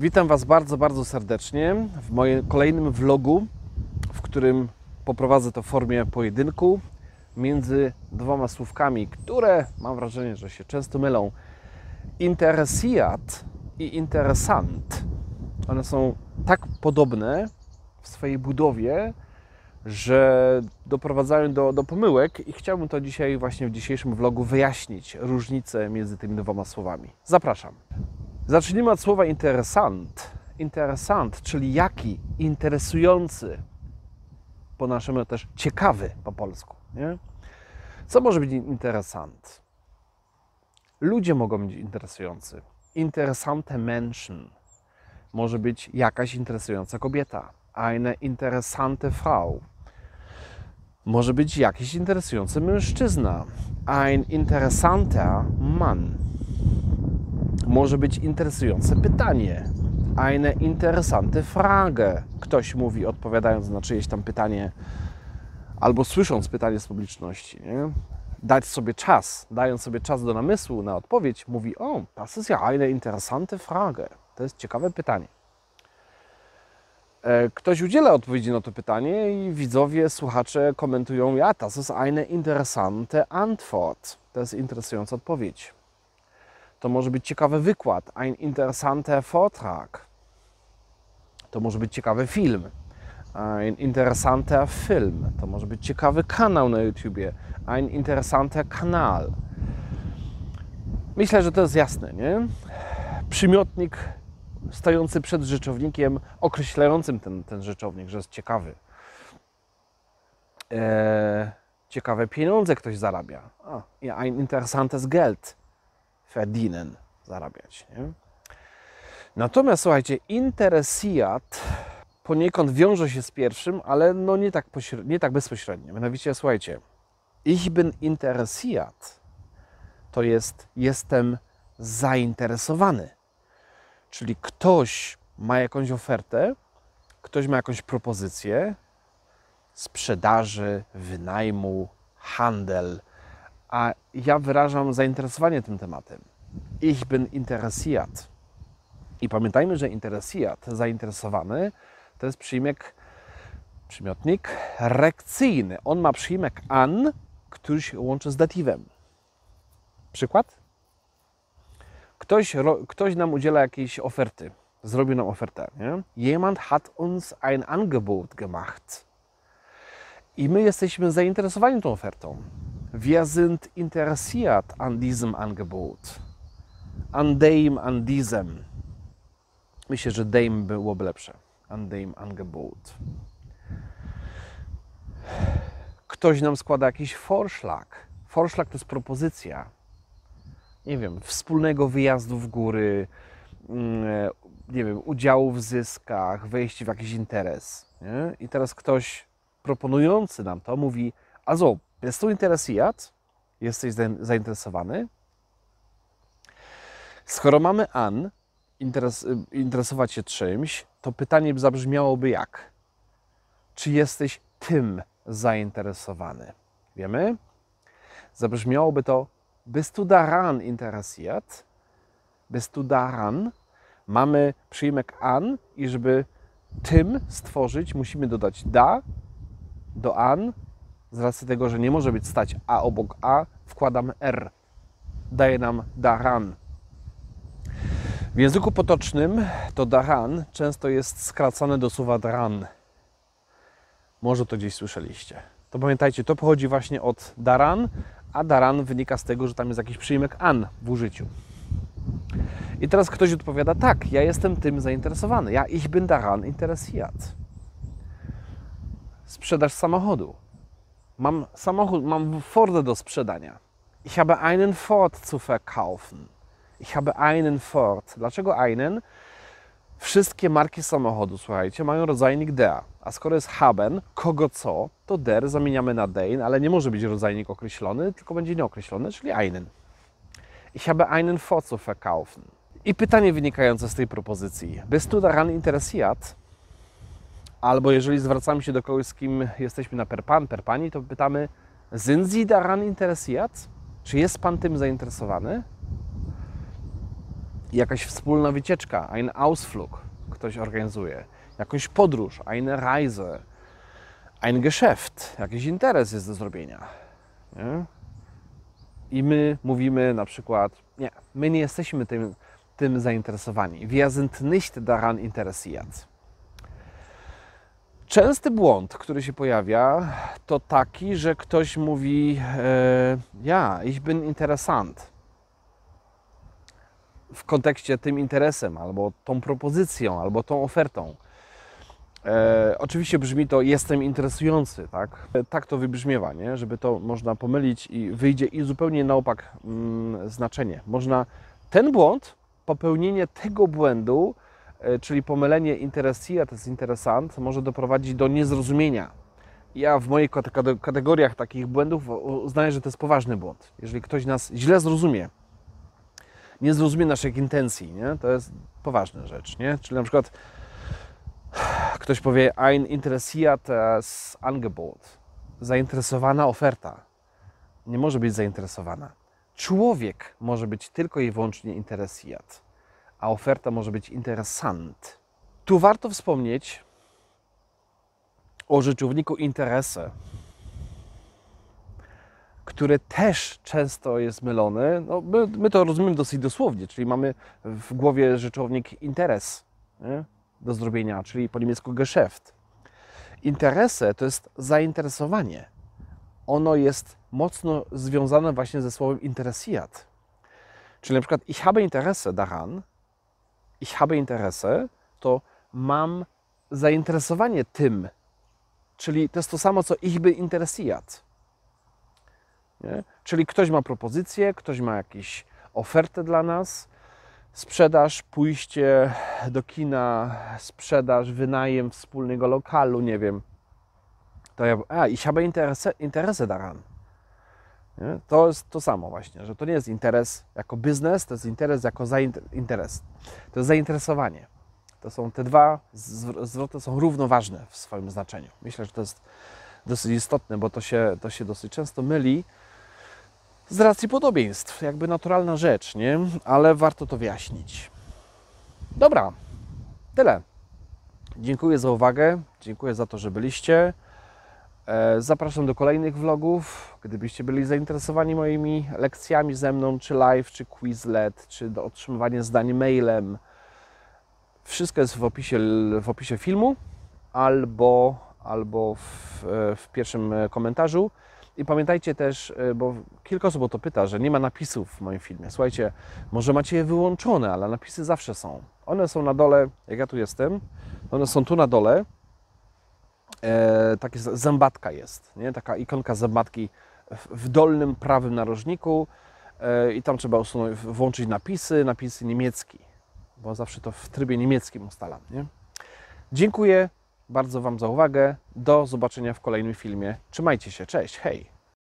Witam Was bardzo, bardzo serdecznie w moim kolejnym vlogu, w którym poprowadzę to w formie pojedynku między dwoma słówkami, które mam wrażenie, że się często mylą. Interesiat i interesant. One są tak podobne w swojej budowie, że doprowadzają do, do pomyłek i chciałbym to dzisiaj właśnie w dzisiejszym vlogu wyjaśnić różnicę między tymi dwoma słowami. Zapraszam. Zacznijmy od słowa interesant. Interesant, czyli jaki? Interesujący. Po naszemu też ciekawy po polsku. Nie? Co może być interesant? Ludzie mogą być interesujący. Interesante Menschen. Może być jakaś interesująca kobieta. Eine interessante Frau. Może być jakiś interesujący mężczyzna. Ein interessanter Mann może być interesujące pytanie. Eine interessante Frage. Ktoś mówi, odpowiadając na czyjeś tam pytanie, albo słysząc pytanie z publiczności. Nie? Dać sobie czas, dając sobie czas do namysłu na odpowiedź, mówi: O, das ist ja eine interessante Frage. To jest ciekawe pytanie. E, ktoś udziela odpowiedzi na to pytanie i widzowie, słuchacze komentują: Ja, das ist eine interessante Antwort. To jest interesująca odpowiedź. To może być ciekawy wykład, ein interessanter Vortrag. To może być ciekawy film, ein interessanter Film. To może być ciekawy kanał na YouTubie, ein interessanter Kanal. Myślę, że to jest jasne, nie? Przymiotnik stojący przed rzeczownikiem, określającym ten, ten rzeczownik, że jest ciekawy. Eee, ciekawe pieniądze ktoś zarabia. A, ein interessantes Geld verdienen, zarabiać. Nie? Natomiast słuchajcie, interesiat poniekąd wiąże się z pierwszym, ale no nie tak, nie tak bezpośrednio. Mianowicie, słuchajcie, ich bin interesiat to jest jestem zainteresowany. Czyli ktoś ma jakąś ofertę, ktoś ma jakąś propozycję sprzedaży, wynajmu, handel, a ja wyrażam zainteresowanie tym tematem. Ich bin interessiert. I pamiętajmy, że interessiert, zainteresowany, to jest przyjmek, przymiotnik rekcyjny. On ma przyjmek an, który się łączy z datywem. Przykład? Ktoś, ktoś nam udziela jakiejś oferty, zrobił nam ofertę. Nie? Jemand hat uns ein Angebot gemacht. I my jesteśmy zainteresowani tą ofertą. Wir sind interessiert an diesem Angebot. An dem, an diesem. Myślę, że dem byłoby lepsze. An dem Angebot. Ktoś nam składa jakiś forszlak. Forszlak to jest propozycja. Nie wiem, wspólnego wyjazdu w góry, mm, nie wiem, udziału w zyskach, wejście w jakiś interes. Nie? I teraz ktoś proponujący nam to mówi, also, bist du interessiert? Jesteś zainteresowany? Skoro mamy an, interes, interesować się czymś, to pytanie zabrzmiałoby jak? Czy jesteś tym zainteresowany? Wiemy? Zabrzmiałoby to bist du daran interessiert? Bist du daran? Mamy przyjmek an i żeby tym stworzyć, musimy dodać da do an. Z racji tego, że nie może być stać a obok a, wkładam r. Daje nam daran. W języku potocznym to daran często jest skracane do słowa dran. Może to gdzieś słyszeliście. To pamiętajcie, to pochodzi właśnie od daran, a daran wynika z tego, że tam jest jakiś przyjmek an w użyciu. I teraz ktoś odpowiada, tak, ja jestem tym zainteresowany. Ja ich bin daran interessiert. Sprzedaż samochodu. Mam samochód, mam Fordę do sprzedania. Ich habe einen Ford zu verkaufen. Ich habe einen Ford. Dlaczego einen? Wszystkie marki samochodu, słuchajcie, mają rodzajnik der. A skoro jest haben, kogo co, to der zamieniamy na den, ale nie może być rodzajnik określony, tylko będzie nieokreślony, czyli einen. Ich habe einen Ford zu verkaufen. I pytanie wynikające z tej propozycji. Bist du daran interessiert? Albo jeżeli zwracamy się do kogoś, z kim jesteśmy na per pan, per pani, to pytamy Sind Sie daran interessiert? Czy jest Pan tym zainteresowany? jakaś wspólna wycieczka, ein Ausflug ktoś organizuje, jakąś podróż, eine Reise, ein Geschäft, jakiś interes jest do zrobienia. Nie? I my mówimy na przykład, nie, my nie jesteśmy tym, tym zainteresowani. Wir sind nicht daran interessiert. Częsty błąd, który się pojawia, to taki, że ktoś mówi, e, ja, ich bin interessant. W kontekście tym interesem, albo tą propozycją, albo tą ofertą. E, oczywiście brzmi to jestem interesujący, tak? E, Tak to wybrzmiewa, nie? Żeby to można pomylić i wyjdzie i zupełnie na opak mm, znaczenie. Można ten błąd, popełnienie tego błędu, czyli pomylenie interessiert z interesant, może doprowadzić do niezrozumienia. Ja w moich kate- kate- kategoriach takich błędów uznaję, że to jest poważny błąd. Jeżeli ktoś nas źle zrozumie, nie zrozumie naszych intencji, nie? to jest poważna rzecz. Nie? Czyli na przykład ktoś powie ein interessiertes Angebot, zainteresowana oferta. Nie może być zainteresowana. Człowiek może być tylko i wyłącznie interessiert, a oferta może być interessant. Tu warto wspomnieć o rzeczowniku interesse, który też często jest mylony. No, my, my to rozumiemy dosyć dosłownie, czyli mamy w głowie rzeczownik interes nie? do zrobienia, czyli po niemiecku Geschäft. Interesse to jest zainteresowanie. Ono jest mocno związane właśnie ze słowem interessiert. Czyli na przykład ich habe Interesse daran, ich habe Interesse, to mam zainteresowanie tym. Czyli to jest to samo, co ich by interessiert. Nie? Czyli ktoś ma propozycję, ktoś ma jakąś ofertę dla nas, sprzedaż, pójście do kina, sprzedaż, wynajem wspólnego lokalu, nie wiem. To ja, a, ich habe Interesse, Interesse daran. Nie? To jest to samo właśnie, że to nie jest interes jako biznes, to jest interes jako interes. To jest zainteresowanie. To są te dwa zwr- zwroty są równoważne w swoim znaczeniu. Myślę, że to jest dosyć istotne, bo to się, to się dosyć często myli z racji podobieństw. Jakby naturalna rzecz, nie? Ale warto to wyjaśnić. Dobra, tyle. Dziękuję za uwagę, dziękuję za to, że byliście. E, Zapraszam do kolejnych vlogów. Gdybyście byli zainteresowani moimi lekcjami ze mną, czy live, czy Quizlet, czy do otrzymywania zdań mailem, wszystko jest w opisie, w opisie filmu albo, albo w, e, w pierwszym e, komentarzu. I pamiętajcie też, bo kilka osób o to pyta, że nie ma napisów w moim filmie. Słuchajcie, może macie je wyłączone, ale napisy zawsze są. One są na dole, jak ja tu jestem, one są tu na dole. E, takie zębatka jest, nie? taka ikonka zębatki w, w dolnym prawym narożniku e, i tam trzeba usunąć, włączyć napisy, napisy niemiecki, bo zawsze to w trybie niemieckim ustalam. Nie? Dziękuję bardzo Wam za uwagę. Do zobaczenia w kolejnym filmie. Trzymajcie się, cześć, hej!